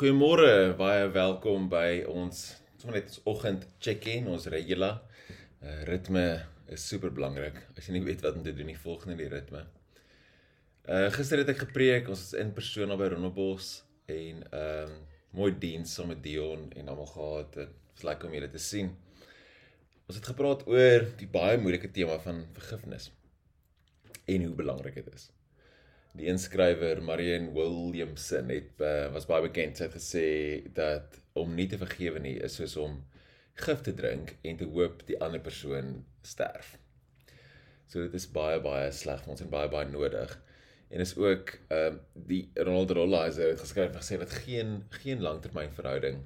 Goeiemôre, baie welkom by ons sommer net ons oggend check-in, ons regular. Uh, ritme is super belangrik. As jy nie weet wat om te doen nie, volg net die ritme. Uh gister het ek gepreek, ons is in persoon by Rondebos en ehm um, mooi diens saam met Dion en almal gehad. Dit was lekker om julle te sien. Ons het gepraat oor die baie moeilike tema van vergifnis en hoe belangrik dit is die inskrywer Marion Williamson het uh, was baie bekend sy het gesê dat om nie te vergewe nie is soos om gif te drink en te hoop die ander persoon sterf. So dit is baie baie sleg vir ons en baie baie nodig. En is ook ehm uh, die Ronald Rollizer het geskryf en gesê dat geen geen langtermynverhouding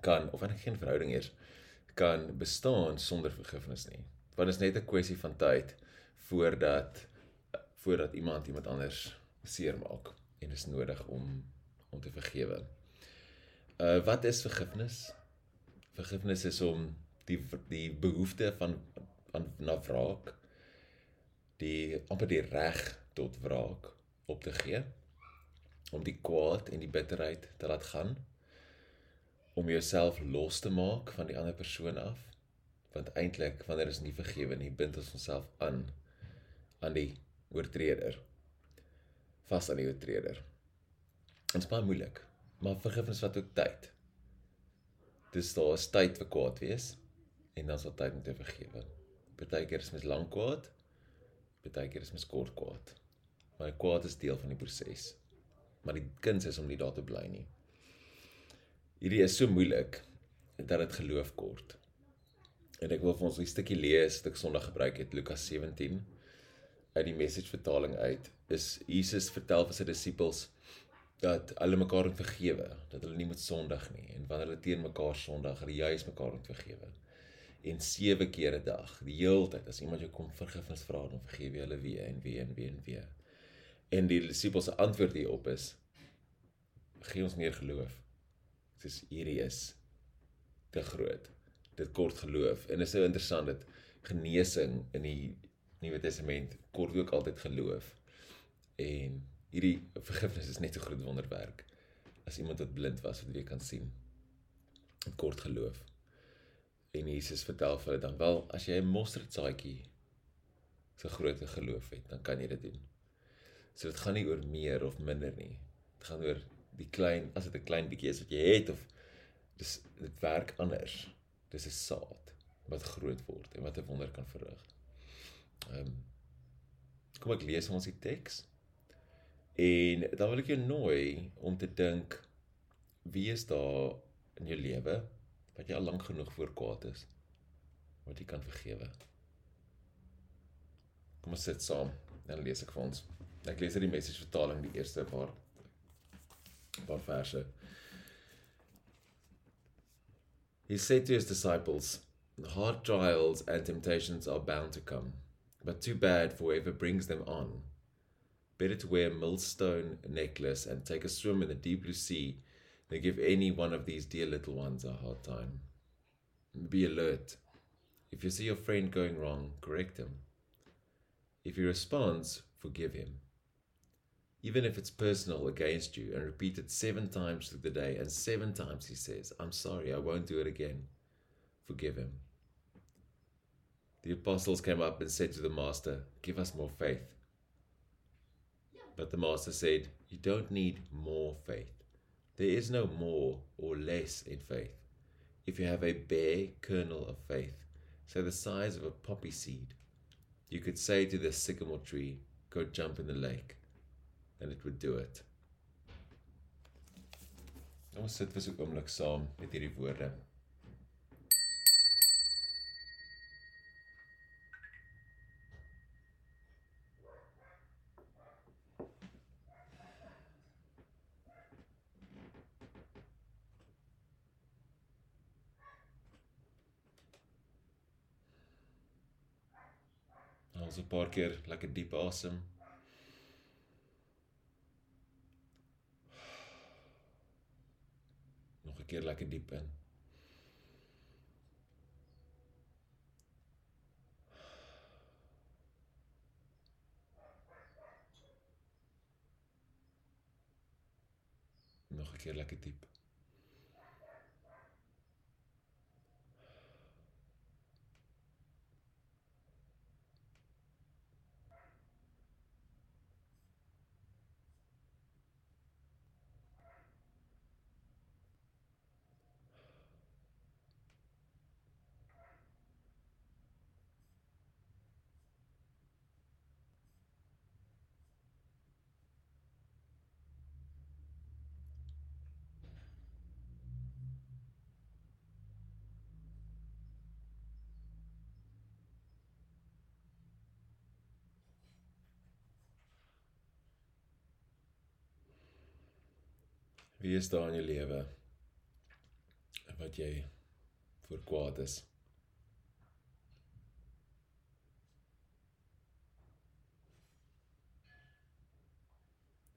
kan of enige geen verhouding eers kan bestaan sonder vergifnis nie. Want dit is net 'n kwessie van tyd voordat voordat iemand iemand anders seermaak en is nodig om om te vergewe. Uh wat is vergifnis? Vergifnis is om die die behoefte van aan na wraak die amper die reg tot wraak op te gee om die kwaad en die bitterheid te laat gaan om jouself los te maak van die ander persoon af want eintlik wanneer ons nie vergewe nie bind ons onsself aan aan die oortreder vas aan die oortreder. Dit is baie moeilik, maar vergifnis vat ook tyd. Dis daar is tyd vir kwaad wees en dan daar tyd om te vergewe. Partykeer is mens lank kwaad, partykeer is mens kort kwaad. Maar kwaad is deel van die proses. Maar die kuns is om nie daar te bly nie. Hierdie is so moeilik dat dit geloof kort. En ek wil vir ons 'n stukkie lees, stuk Sondag gebruik het Lukas 17 uit die message vertaling uit is Jesus vertel vir sy disippels dat hulle mekaar moet vergewe, dat hulle nie moet sondig nie en wanneer hulle teen mekaar sondig, hulle juis mekaar moet vergewe. En sewe keer 'n dag, die hele tyd as iemand jou kom vergifnis vra, dan vergewe jy hulle weer en weer en weer en weer. En die disippels se antwoord hierop is gee ons meer geloof. Dis hierdie is te groot. Dit kort geloof en is so interessant dat genesing in die Nuwe Testament kort ook altyd geloof. En hierdie vergifnis is net so groot wonderwerk as iemand wat blind was wat weer kan sien. Dit kort geloof. En Jesus vertel vir hulle dan wel as jy 'n mosterdsaadjie so groot geloof het, dan kan jy dit doen. So dit gaan nie oor meer of minder nie. Dit gaan oor die klein as dit 'n klein bietjie is wat jy het of dis dit werk anders. Dis 'n saad wat groot word en wat 'n wonder kan verrig. Ehm um, kom ek lees ons die teks. En dan wil ek jou nooi om te dink wie is daar in jou lewe wat jy al lank genoeg voor kwaad is wat jy kan vergewe. Kom ons sit saam en lees ek vir ons. Ek lees uit die message vertaling die eerste paar paar verse. He said to his disciples, hard trials and temptations are bound to come but too bad for whoever brings them on. Better to wear a millstone necklace and take a swim in the deep blue sea than give any one of these dear little ones a hard time. Be alert. If you see your friend going wrong, correct him. If he responds, forgive him. Even if it's personal against you and repeat it seven times through the day, and seven times he says, I'm sorry, I won't do it again, forgive him. The apostles came up and said to the Master, Give us more faith. But the Master said, You don't need more faith. There is no more or less in faith. If you have a bare kernel of faith, say the size of a poppy seed, you could say to the sycamore tree, Go jump in the lake, and it would do it. Ons sit vir so 'n oomblik saam met hierdie woorde. Ons 'n paar keer lekker diep asem. Nog 'n keer lekker diep in. Nog 'n keer lekker diep. Wie is daar in jou lewe wat jy voor kwaad is?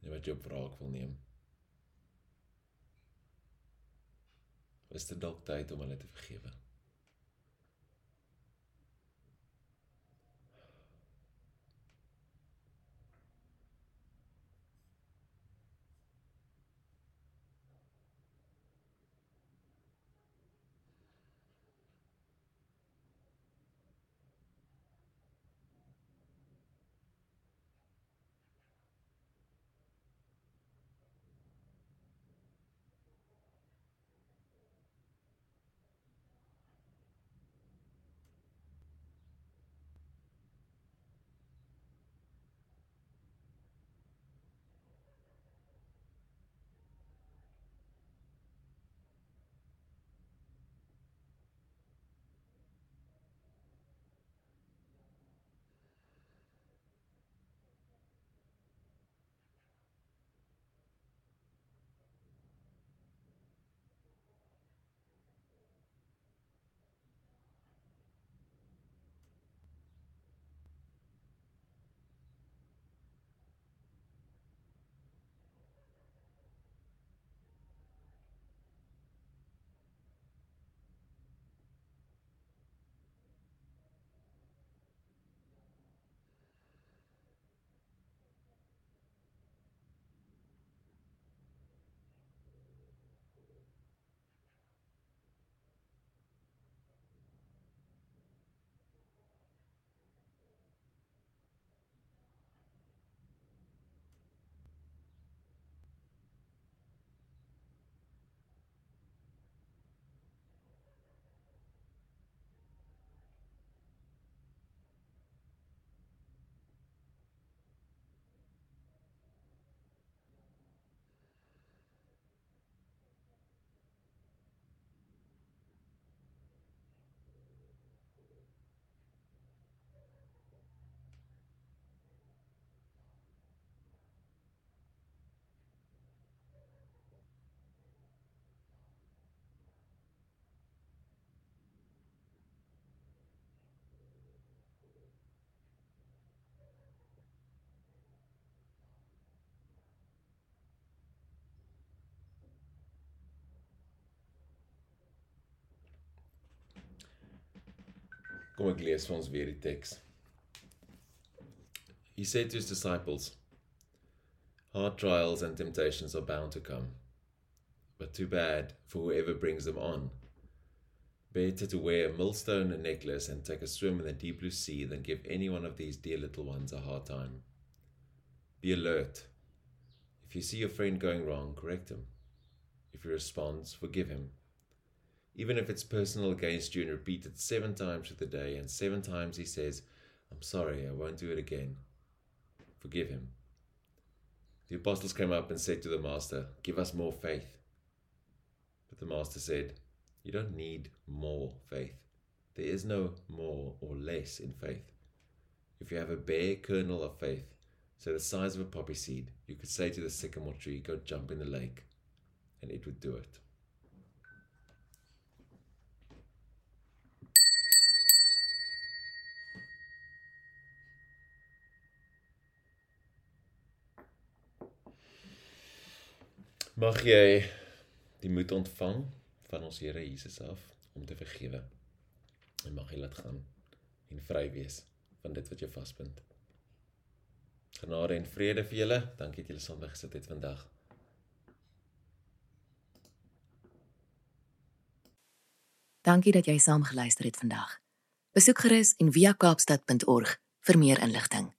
En wat jy op wraak wil neem? Is dit dalk tyd om hulle te vergewe? Weer die teks. He said to his disciples, Hard trials and temptations are bound to come, but too bad for whoever brings them on. Better to wear a millstone and necklace and take a swim in the deep blue sea than give any one of these dear little ones a hard time. Be alert. If you see your friend going wrong, correct him. If he responds, forgive him. Even if it's personal against you and repeated seven times through the day, and seven times he says, I'm sorry, I won't do it again. Forgive him. The apostles came up and said to the Master, Give us more faith. But the Master said, You don't need more faith. There is no more or less in faith. If you have a bare kernel of faith, so the size of a poppy seed, you could say to the sycamore tree, Go jump in the lake, and it would do it. Mag jy die moed ontvang van ons Here Jesus af om te vergewe. En mag jy laat gaan en vry wees van dit wat jou vasbind. Genade en vrede vir julle. Dankie dat julle saam gesit het vandag. Dankie dat jy saam geluister het vandag. Besoek gerus en viakaapstad.org vir meer inligting.